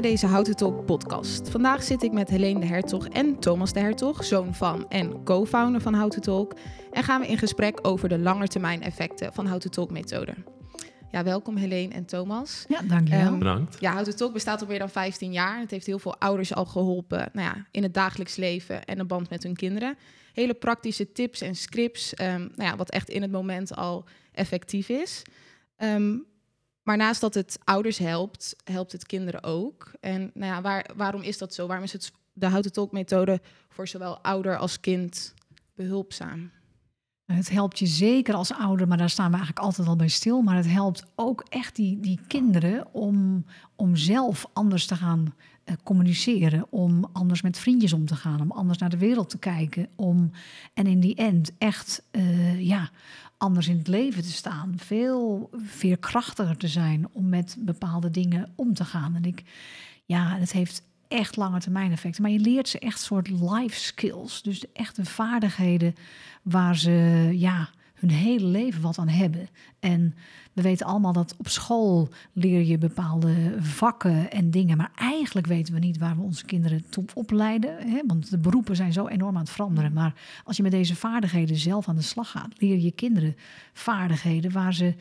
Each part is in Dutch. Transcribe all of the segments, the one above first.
bij deze Houten Talk podcast. Vandaag zit ik met Helene de Hertog en Thomas de Hertog, zoon van en co-founder van Houten Talk. En gaan we in gesprek over de langetermijn effecten van Houten Talk methode. Ja, welkom Helene en Thomas. Ja, dankjewel. Ehm, Bedankt. Ja, Houten Talk bestaat al meer dan 15 jaar. Het heeft heel veel ouders al geholpen nou ja, in het dagelijks leven en een band met hun kinderen. Hele praktische tips en scripts, ehm, nou ja, wat echt in het moment al effectief is. Ehm, maar naast dat het ouders helpt, helpt het kinderen ook. En nou ja, waar, waarom is dat zo? Waarom is het de Houten Talk methode voor zowel ouder als kind behulpzaam? Het helpt je zeker als ouder, maar daar staan we eigenlijk altijd al bij stil. Maar het helpt ook echt die, die kinderen om, om zelf anders te gaan communiceren. Om anders met vriendjes om te gaan. Om anders naar de wereld te kijken. Om, en in die end echt eh, ja, anders in het leven te staan. Veel veerkrachtiger te zijn om met bepaalde dingen om te gaan. En ik, ja, het heeft echt lange termijn effecten. Maar je leert ze echt soort life skills. Dus de echte vaardigheden waar ze ja, hun hele leven wat aan hebben. En we weten allemaal dat op school leer je bepaalde vakken en dingen. Maar eigenlijk weten we niet waar we onze kinderen toe opleiden. Hè? Want de beroepen zijn zo enorm aan het veranderen. Maar als je met deze vaardigheden zelf aan de slag gaat, leer je kinderen vaardigheden waar ze,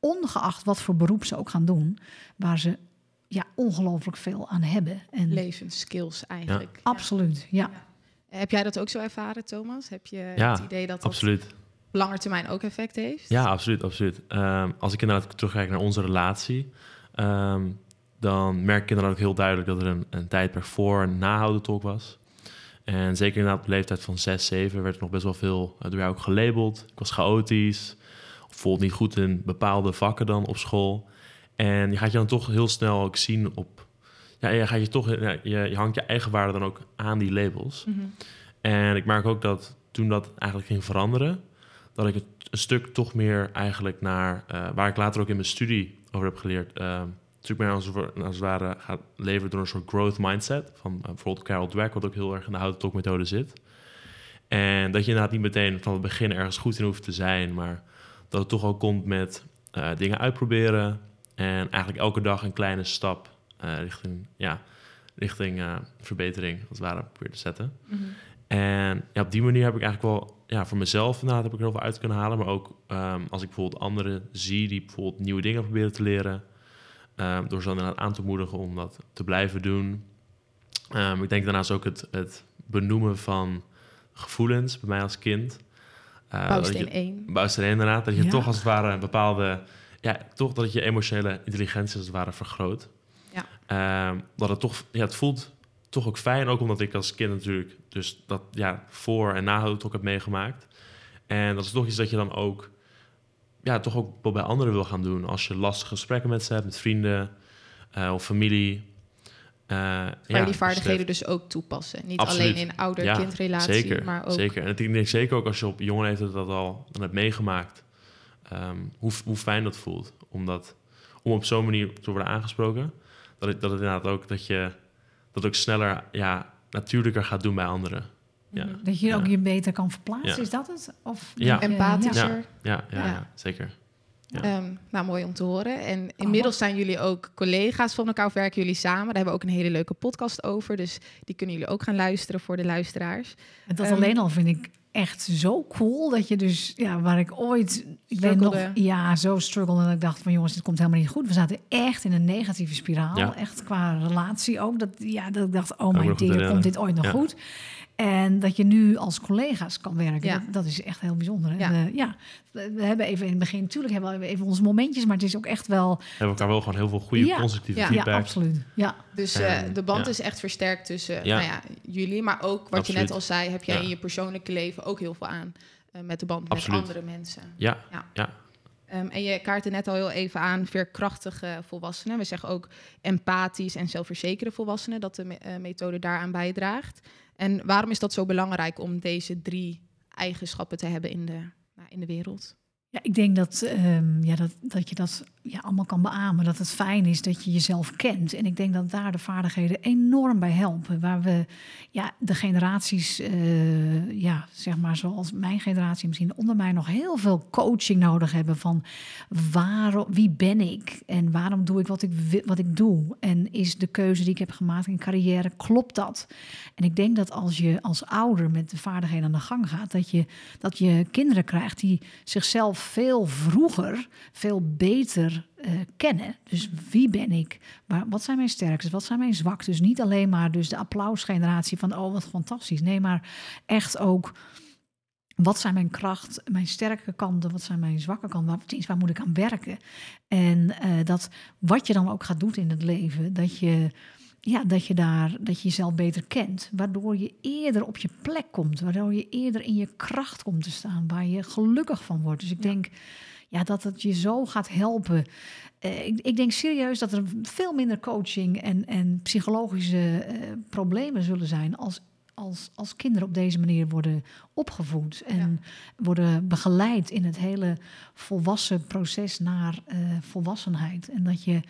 ongeacht wat voor beroep ze ook gaan doen, waar ze ja, ongelooflijk veel aan hebben. En Levensskills eigenlijk. Ja. absoluut, ja. Heb jij dat ook zo ervaren, Thomas? Heb je Ja, het idee dat dat Absoluut. Op lange termijn ook effect heeft? Ja, absoluut. absoluut. Ehm, als ik inderdaad terugkijk naar onze relatie, ehm, dan merk ik inderdaad ook heel duidelijk dat er een, een tijdperk voor en na Houden Talk was. En zeker inderdaad op de leeftijd van 6, 7 werd er nog best wel veel eh, door jou ook gelabeld. Ik was chaotisch, of voelde niet goed in bepaalde vakken dan op school. En je gaat je dan toch heel snel ook zien op... Ja, je, gaat je, toch, ja, je, je hangt je eigen waarde dan ook aan die labels. Mhm. En ik merk ook dat toen dat eigenlijk ging veranderen, dat ik het een stuk toch meer eigenlijk naar, eh, waar ik later ook in mijn studie over heb geleerd, eh natuurlijk meer als, als het ware gaat leveren door een soort growth mindset van eh, bijvoorbeeld Carol Dweck, wat ook heel erg in de houten methode zit. En dat je inderdaad niet meteen van het begin ergens goed in hoeft te zijn, maar dat het toch ook komt met dingen uitproberen en eigenlijk elke dag een kleine stap richting, ja, richting verbetering als het ware proberen te zetten. Mhm. En ja, op die manier heb ik eigenlijk wel, ja, voor mezelf inderdaad heb ik er heel veel uit kunnen halen. Maar ook ehm, als ik bijvoorbeeld anderen zie die bijvoorbeeld nieuwe dingen proberen te leren. ehm, door ze dan aan te moedigen om dat te blijven doen. Ehm, ik denk daarnaast ook het, het benoemen van gevoelens bij mij als kind. Uh, Bouwsteen je- 1. Bouwsteen inderdaad. Dat je Ja. toch als het ware een bepaalde... Ja, toch dat je emotionele intelligentie als het ware vergroot. Ja. Dat het toch... Ja, het voelt toch ook fijn. Ook omdat ik als kind natuurlijk... Dus dat ja, voor en na het ook heb meegemaakt. En dat is toch iets dat je dan ook... Ja, toch ook bij anderen wil gaan doen. Als je lastige gesprekken met ze hebt, met vrienden eh, of familie. Waar ja, die vaardigheden dus dus ook toepassen. Niet Absoluut. alleen in Ja, ouder-kindrelatie, zeker, maar ook... Zeker. En ik denk zeker ook als je op jonge leeftijd dat al dan hebt meegemaakt, ehm, hoe, hoe fijn dat voelt. Om, dat, om op zo'n manier te worden aangesproken. Dat het, dat het inderdaad ook dat je dat ook sneller, ja, natuurlijker gaat doen bij anderen. Ja, Mhm. Dat je Ja. ook je beter kan verplaatsen, Ja. is dat het? Of Ja. Empathischer. ja, ja, Ja. ja, zeker. Ja. Ehm, nou, mooi om te horen. En inmiddels zijn jullie ook collega's van elkaar, of werken jullie samen. Daar hebben we ook een hele leuke podcast over. Dus die kunnen jullie ook gaan luisteren voor de luisteraars. En dat Ehm, alleen al vind ik echt zo cool dat je dus, ja, waar ik ooit, ik weet nog, ja, zo struggelde en ik dacht van jongens, dit komt helemaal niet goed. We zaten echt in een negatieve spiraal, Ja. echt qua relatie ook. Dat, ja, dat ik dacht, oh mijn dear, komt dit ooit nog Ja. goed? En dat je nu als collega's kan werken, Ja. dat, dat is echt heel bijzonder. En, Ja. eh, ja, we, we hebben even in het begin, natuurlijk hebben we even onze momentjes, maar het is ook echt wel, We hebben elkaar wel gewoon heel veel goede, Ja. constructieve Ja. ja, feedback. absoluut. Ja, Dus eh, de band ja. is echt versterkt tussen Ja. Nou ja, jullie. Maar ook wat je net al zei, heb jij Ja. in je persoonlijke leven ook heel veel aan. eh, met de band Absoluut. met andere mensen. Ja, Ja. ja. Ehm, en je kaartte net al heel even aan veerkrachtige volwassenen. We zeggen ook empathisch en zelfverzekerde volwassenen, dat de me- eh, methode daaraan bijdraagt. En waarom is dat zo belangrijk om deze drie eigenschappen te hebben in de, nou, in de wereld? Ja, ik denk dat, ehm, ja, dat, dat je dat ja, allemaal kan beamen. Dat het fijn is dat je jezelf kent. En ik denk dat daar de vaardigheden enorm bij helpen. Waar we ja, de generaties, eh, ja, zeg maar zoals mijn generatie misschien onder mij nog heel veel coaching nodig hebben van waarom, wie ben ik en waarom doe ik wat ik, wat ik doe? En is de keuze die ik heb gemaakt in carrière, klopt dat? En ik denk dat als je als ouder met de vaardigheden aan de gang gaat, dat je, dat je kinderen krijgt die zichzelf veel vroeger, veel beter uh, kennen. Dus wie ben ik? Maar wat zijn mijn sterktes? Wat zijn mijn zwaktes? Niet alleen maar dus de applausgeneratie van oh wat fantastisch. Nee, maar echt ook wat zijn mijn kracht, mijn sterke kanten, wat zijn mijn zwakke kanten, waar, waar moet ik aan werken? En uh, dat wat je dan ook gaat doen in het leven, dat je, ja, dat je daar, dat je jezelf beter kent, waardoor je eerder op je plek komt, waardoor je eerder in je kracht komt te staan, waar je gelukkig van wordt. Dus ik denk ja, dat het je zo gaat helpen. Uh, ik, ik, denk serieus dat er veel minder coaching en, en psychologische uh, problemen zullen zijn als, als, als kinderen op deze manier worden opgevoed en worden begeleid in het hele volwassen proces naar uh, volwassenheid. En dat je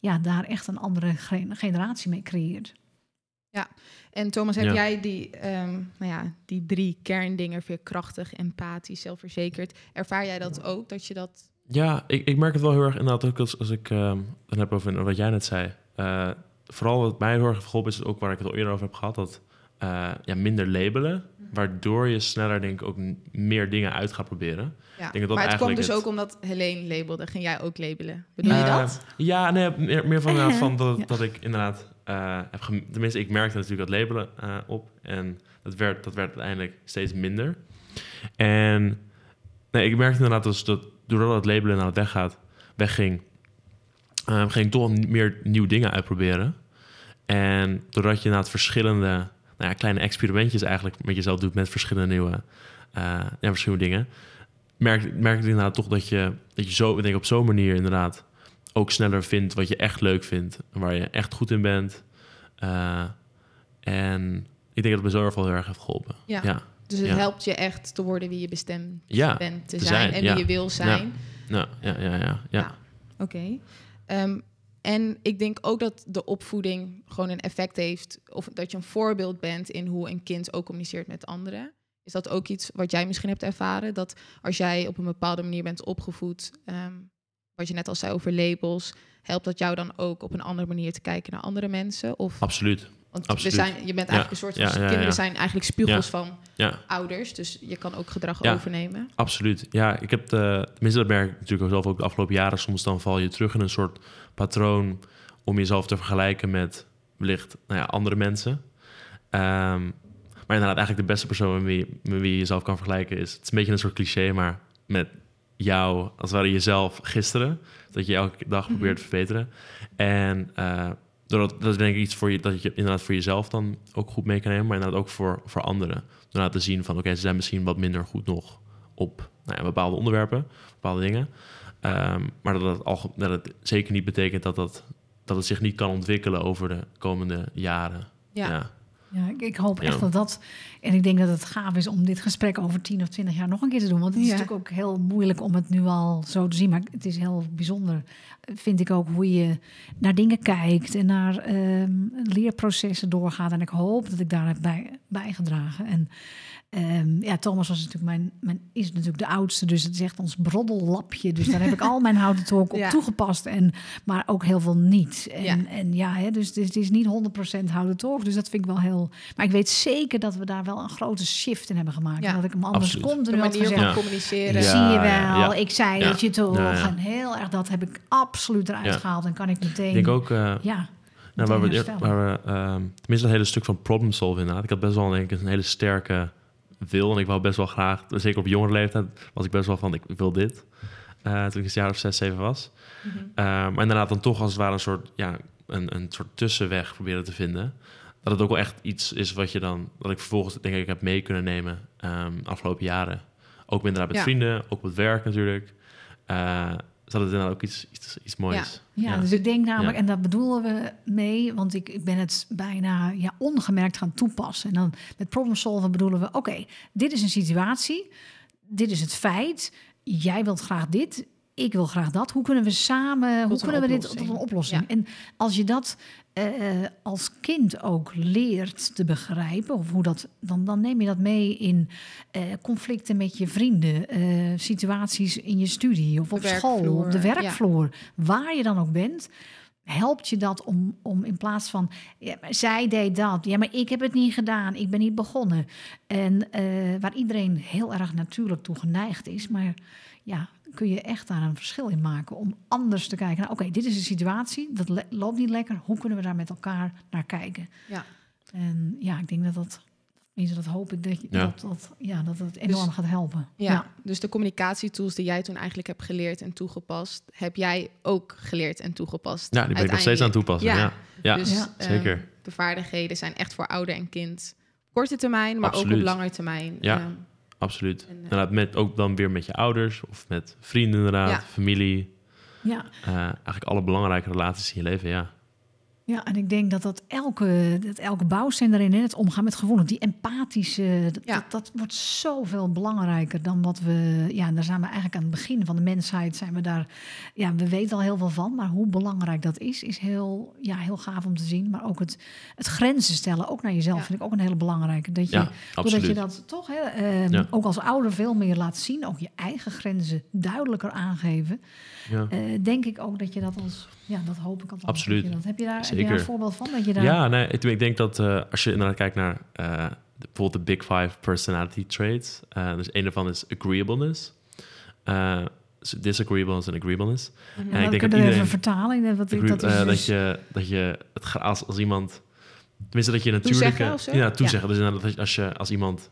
ja, daar echt een andere generatie mee creëert. Ja, en Thomas, heb jij die, um, nou ja, die drie kerndingen, veerkrachtig, empathisch, zelfverzekerd, ervaar jij dat ook, dat je dat... Ja, ik, ik merk het wel heel erg inderdaad ook als, als ik um, dan heb over wat jij net zei. Uh, vooral wat mij heel erg geholpen is, ook waar ik het al eerder over heb gehad, dat uh, ja, minder labelen, mhm. waardoor je sneller denk ik ook meer dingen uit gaat proberen. Ja, denk dat maar het kwam dus ook omdat Helene labelde. Ging jij ook labelen? Bedoel je dat? Ja, nee, meer, meer van, van dat, dat ik inderdaad uh, heb tenminste, ik merkte natuurlijk dat labelen uh, op. En dat werd, dat werd uiteindelijk steeds minder. En nee, ik merkte inderdaad dus dat doordat het labelen het weggaat, wegging, uh, ging ik toch meer nieuwe dingen uitproberen. En doordat je inderdaad verschillende nou ja, kleine experimentjes eigenlijk met jezelf doet met verschillende nieuwe ja, verschillende dingen, merk, merk ik inderdaad toch dat je, dat je zo, denk ik, op zo'n manier inderdaad ook sneller vindt wat je echt leuk vindt. Waar je echt goed in bent. Uh, en ik denk dat het me zo heel erg heeft geholpen. Ja. ja. Dus het ja. helpt je echt te worden wie je bestemd ja, bent te, te zijn, en wie je wil zijn. Ja, ja, ja. ja, ja. Oké. Okay. Um, en ik denk ook dat de opvoeding gewoon een effect heeft, of dat je een voorbeeld bent in hoe een kind ook communiceert met anderen. Is dat ook iets wat jij misschien hebt ervaren? Dat als jij op een bepaalde manier bent opgevoed, um, wat je net al zei over labels, helpt dat jou dan ook op een andere manier te kijken naar andere mensen? Of, Absoluut. Want Absoluut. We zijn, je bent eigenlijk een soort van ja, ja, kinderen zijn eigenlijk spiegels van ouders, dus je kan ook gedrag overnemen. Absoluut. Ja, ik heb de, tenminste dat merk ik natuurlijk zelf ook de afgelopen jaren. Soms dan val je terug in een soort patroon om jezelf te vergelijken met wellicht nou ja, andere mensen. Um, maar inderdaad, eigenlijk de beste persoon met wie, met wie je jezelf kan vergelijken is... Het is een beetje een soort cliché, maar met jou, als het ware jezelf gisteren. Dat je elke dag mhm. probeert te verbeteren. En uh, doordat, dat is denk ik iets voor je, dat je inderdaad voor jezelf dan ook goed mee kan nemen, maar inderdaad ook voor, voor anderen. Door te zien van, oké, ze zijn misschien wat minder goed nog op nou ja, bepaalde onderwerpen, bepaalde dingen. Um, maar dat het, al, dat het zeker niet betekent dat, dat, dat het zich niet kan ontwikkelen over de komende jaren. ja. ja. Ja, ik, ik hoop echt dat dat. En ik denk dat het gaaf is om dit gesprek over 10 of 20 jaar nog een keer te doen. Want het is natuurlijk ook heel moeilijk om het nu al zo te zien. Maar het is heel bijzonder, vind ik ook, hoe je naar dingen kijkt en naar um, leerprocessen doorgaat. En ik hoop dat ik daar heb bij, bijgedragen. En Um, ja, Thomas was natuurlijk mijn, mijn, is natuurlijk de oudste, dus het is echt ons broddellapje. Dus daar heb ik al mijn houten talk op toegepast, en, maar ook heel veel niet. En ja, en ja hè, dus het is niet 100% houten talk, dus dat vind ik wel heel... Maar ik weet zeker dat we daar wel een grote shift in hebben gemaakt. Ja. Dat ik hem anders Absoluut. De manier van ja. communiceren. Zie je wel, ik zei het je toch. En heel erg, dat heb ik absoluut eruit gehaald. En kan ik meteen... Ik denk ook... Uh, ja. Nou, waar we, waar we uh, tenminste een hele stuk van problem solven inderdaad. Ik had best wel denk ik, een hele sterke wil. En ik wou best wel graag, zeker op jongere leeftijd, was ik best wel van, ik wil dit. Uh, toen ik een jaar of zes, zeven was. Mm -hmm. uh, maar inderdaad dan toch als het ware een soort, ja, een, een soort tussenweg proberen te vinden. Dat het ook wel echt iets is wat je dan, dat ik vervolgens denk ik heb mee kunnen nemen um, afgelopen jaren. Ook inderdaad met ja. vrienden, ook op het werk natuurlijk. Uh, dat het inderdaad ook iets, iets, iets moois. Ja. ja, dus ik denk namelijk, en dat bedoelen we mee, want ik, ik ben het bijna ja, ongemerkt gaan toepassen. En dan met problem solven bedoelen we, oké, okay, dit is een situatie, dit is het feit, jij wilt graag dit, ik wil graag dat. Hoe kunnen we samen, hoe kunnen we dit tot een oplossing? Ja. En als je dat eh, als kind ook leert te begrijpen, of hoe dat, dan, dan neem je dat mee in eh, conflicten met je vrienden, eh, situaties in je studie of op school, op werkvloer, de ja. werkvloer, waar je dan ook bent. Helpt je dat om, om in plaats van, ja, zij deed dat, ja, maar ik heb het niet gedaan, ik ben niet begonnen. En waar iedereen heel erg natuurlijk toe geneigd is, maar ja, kun je echt daar een verschil in maken om anders te kijken. Nou, Oké, dit is een situatie, dat le- loopt niet lekker. Hoe kunnen we daar met elkaar naar kijken? Ja. En ja, ik denk dat dat, dat hoop ik dat, je, Ja. dat, dat, ja, dat het enorm Dus- gaat helpen. Ja, dus de communicatietools die jij toen eigenlijk hebt geleerd en toegepast, heb jij ook geleerd en toegepast. Ja, die ben ik nog steeds aan het toepassen. Ja, ja. Dus, Ja. ehm, zeker. de vaardigheden zijn echt voor ouder en kind. Korte termijn, maar ook op lange termijn. Ja. Ehm, absoluut. en, eh, Inderdaad, met, ook dan weer met je ouders of met vrienden inderdaad, Ja. familie. Ja. Eh, eigenlijk alle belangrijke relaties in je leven, ja. Ja, en ik denk dat dat elke, dat elke bouwsteen daarin, hè, het omgaan met gevoelens, die empathische, dat, Ja. dat, dat wordt zoveel belangrijker dan wat we, ja, en daar zijn we eigenlijk aan het begin van de mensheid, zijn we daar, ja, we weten al heel veel van, maar hoe belangrijk dat is, is heel, ja, heel gaaf om te zien. Maar ook het, het grenzen stellen, ook naar jezelf, Ja. vind ik ook een hele belangrijke. Dat je, Ja, doordat je dat toch, hè, ehm, Ja. ook als ouder veel meer laat zien, ook je eigen grenzen duidelijker aangeven, Ja. eh, denk ik ook dat je dat als, ja, dat hoop ik dat Absoluut. je dat- heb je daar, heb je daar Zeker. een voorbeeld van? Dat je daar, Ja, nee, ik, ik denk dat eh, als je inderdaad kijkt naar eh, de- bijvoorbeeld de Big Five personality traits, eh, dus een daarvan is agreeableness, eh, dus disagreeableness en agreeableness. mhm. En ik we denk dat even iedereen- vertalen. Ik denk Dat, ik- Agree- dat is dus- dat je, dat je het als, als iemand, tenminste dat je natuurlijk, Toezeggen ja, toezeggen. Dus inderdaad, dat je- als je als iemand,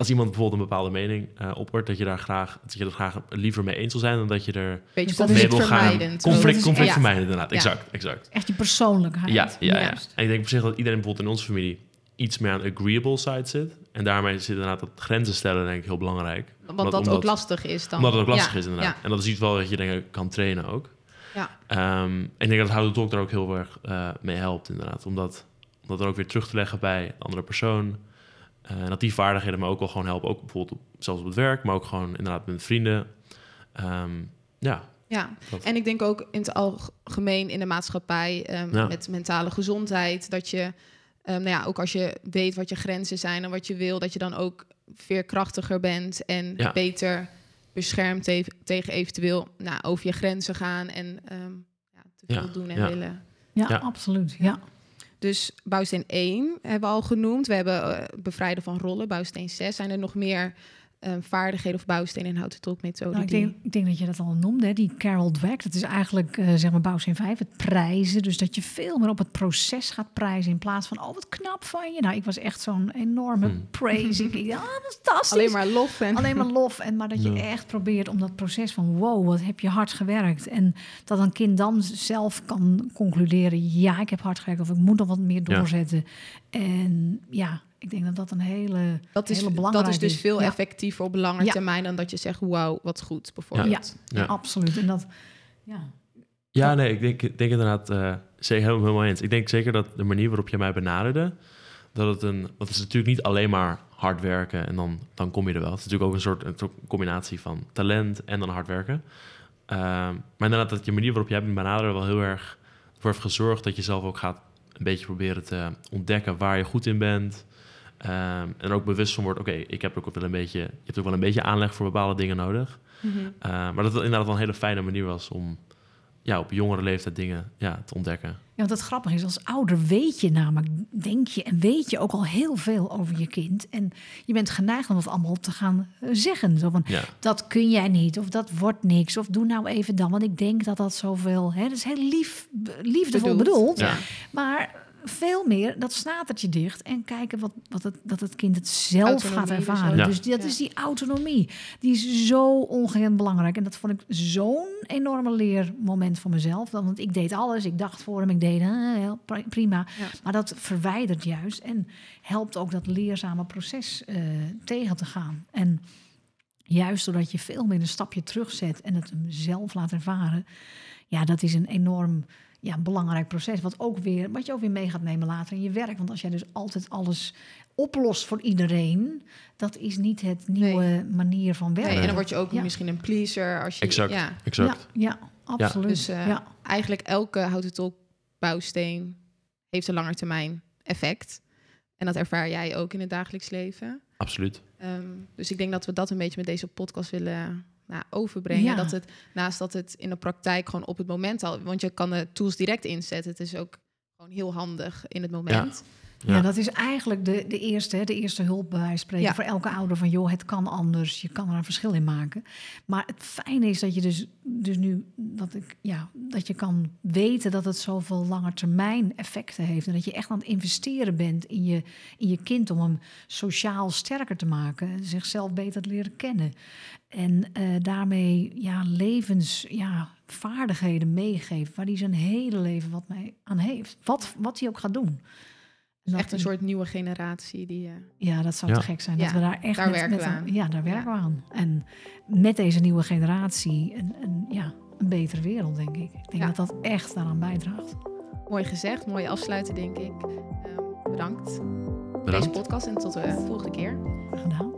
als iemand bijvoorbeeld een bepaalde mening eh oppert, dat je daar graag, dat je er graag liever mee eens wil zijn dan dat je er beetje dat is- mee wil gaan. Conflict, is- conflict ja. vermijden inderdaad. Ja. Exact, exact. echt die persoonlijkheid. Ja, ja. En ik denk op zich dat iedereen bijvoorbeeld in onze familie iets meer aan de agreeable side zit. En daarmee zit inderdaad dat grenzen stellen denk ik heel belangrijk. Want Omdat- dat ook omdat- lastig is dan. Omdat het ook lastig Ja, is inderdaad. Ja, En dat is iets wel dat je denk ik kan trainen ook. ja. Ehm, ik denk dat Houden Talk daar ook heel erg eh, mee helpt inderdaad. Om dat, om dat dan ook weer terug te leggen bij de andere persoon. Eh, en dat die vaardigheden me ook wel gewoon helpen. Ook bijvoorbeeld op, zelfs op het werk, maar ook gewoon inderdaad met vrienden. Ehm, ja, ja. Dat- En ik denk ook in het algemeen in de maatschappij ehm, Ja. met mentale gezondheid, dat je, ehm, nou ja, ook als je weet wat je grenzen zijn en wat je wil, dat je dan ook veerkrachtiger bent en Ja. beter beschermd te- tegen eventueel nou, over je grenzen gaan en ehm, ja, te veel Ja, doen en ja. willen. Ja, Ja. absoluut. Ja. Dus bouwsteen 1 hebben we al genoemd. We hebben eh, bevrijden van rollen, bouwsteen 6. Zijn er nog meer eh, vaardigheden of bouwsteen en houten tolkmethode? Nou, ik, denk, ik denk dat je dat al noemde, hè, die Carol Dweck. Dat is eigenlijk, eh, zeg maar, bouwsteen 5, het prijzen. Dus dat je veel meer op het proces gaat prijzen in plaats van, oh, wat knap van je. Nou, ik was echt zo'n enorme Hmm. dacht, ah, fantastisch. Alleen maar lof en Alleen maar lof. En maar dat je Ja. echt probeert om dat proces van wow, wat heb je hard gewerkt. En dat een kind dan zelf kan concluderen, ja, ik heb hard gewerkt of ik moet nog wat meer Ja. doorzetten. En ja, ik denk dat dat een hele, dat is, hele dat belangrijke is dus veel Ja. effectiever op lange Ja. termijn dan dat je zegt, wauw, wat goed, bijvoorbeeld. Ja. Absoluut. En dat, ja. Ja, nee, ik denk, ik denk inderdaad, eh zeker helemaal, helemaal eens. Ik denk zeker dat de manier waarop je mij benaderde, dat het een, want het is natuurlijk niet alleen maar hard werken en dan, dan kom je er wel. Het is natuurlijk ook een soort, een combinatie van talent en dan hard werken. Ehm, maar inderdaad, dat je manier waarop jij me benaderde wel heel erg voor heeft gezorgd dat je zelf ook gaat een beetje proberen te ontdekken waar je goed in bent. Ehm, en ook bewust van wordt, oké, ik heb ook wel een beetje, je hebt ook wel een beetje aanleg voor bepaalde dingen nodig. Mhm. Uh, maar dat het inderdaad wel een hele fijne manier was om ja, op jongere leeftijd dingen ja, te ontdekken. Ja, want het grappige is, als ouder weet je namelijk, denk je en weet je ook al heel veel over je kind. En je bent geneigd om dat allemaal te gaan eh, zeggen. Zo van, Ja, dat kun jij niet, of dat wordt niks, of doe nou even dan. Want ik denk dat dat zoveel, hè, dat is heel lief, liefdevol bedoeld. Ja. Maar veel meer dat snatertje dicht en kijken wat, wat het, dat het kind het zelf Autonomie gaat dus ervaren. Ja. Dus dat Ja. is die autonomie. Die is zo ongekend belangrijk. En dat vond ik zo'n enorme leermoment voor mezelf. Want ik deed alles. Ik dacht voor hem. Ik deed eh, heel pri- prima. Ja. Maar dat verwijdert juist en helpt ook dat leerzame proces eh, tegen te gaan. En juist doordat je veel meer een stapje terugzet en het hem zelf laat ervaren. Ja, dat is een enorm ja, een belangrijk proces. Wat, ook weer, wat je ook weer mee gaat nemen later in je werk. Want als jij dus altijd alles oplost voor iedereen, dat is niet het nieuwe manier van werken. Nee, en dan word je ook Ja. misschien een pleaser als je. Exact. Ja. Exact. Ja, ja absoluut. Dus eh, ja. eigenlijk elke houten tolk bouwsteen heeft een langetermijn effect. En dat ervaar jij ook in het dagelijks leven. Absoluut. Ehm, dus ik denk dat we dat een beetje met deze podcast willen nou, overbrengen. Ja. Dat het naast dat het in de praktijk gewoon op het moment al, want je kan de tools direct inzetten. Het is ook gewoon heel handig in het moment. Ja. Ja. dat is eigenlijk de, de, eerste, de eerste hulp bij spreken Ja. voor elke ouder van joh, het kan anders, je kan er een verschil in maken. Maar het fijne is dat je dus, dus nu dat ik ja, dat je kan weten dat het zoveel langetermijn effecten heeft en dat je echt aan het investeren bent in je, in je kind om hem sociaal sterker te maken, zichzelf beter te leren kennen en eh, daarmee ja, levens ja, vaardigheden meegeeft waar hij zijn hele leven wat mee aan heeft, wat, wat hij ook gaat doen. Echt een soort nieuwe generatie die. eh, ja, dat zou Ja. te gek zijn. Ja, dat we daar echt daar met, werken met we een- aan. Ja, daar Ja. werken we aan. En met deze nieuwe generatie een, een, ja, een betere wereld, denk ik. Ik denk Ja. dat dat echt daaraan bijdraagt. mooi gezegd, mooi afsluiten, denk ik. Ehm, bedankt voor deze Bedankt. podcast en tot de volgende keer. Gedaan.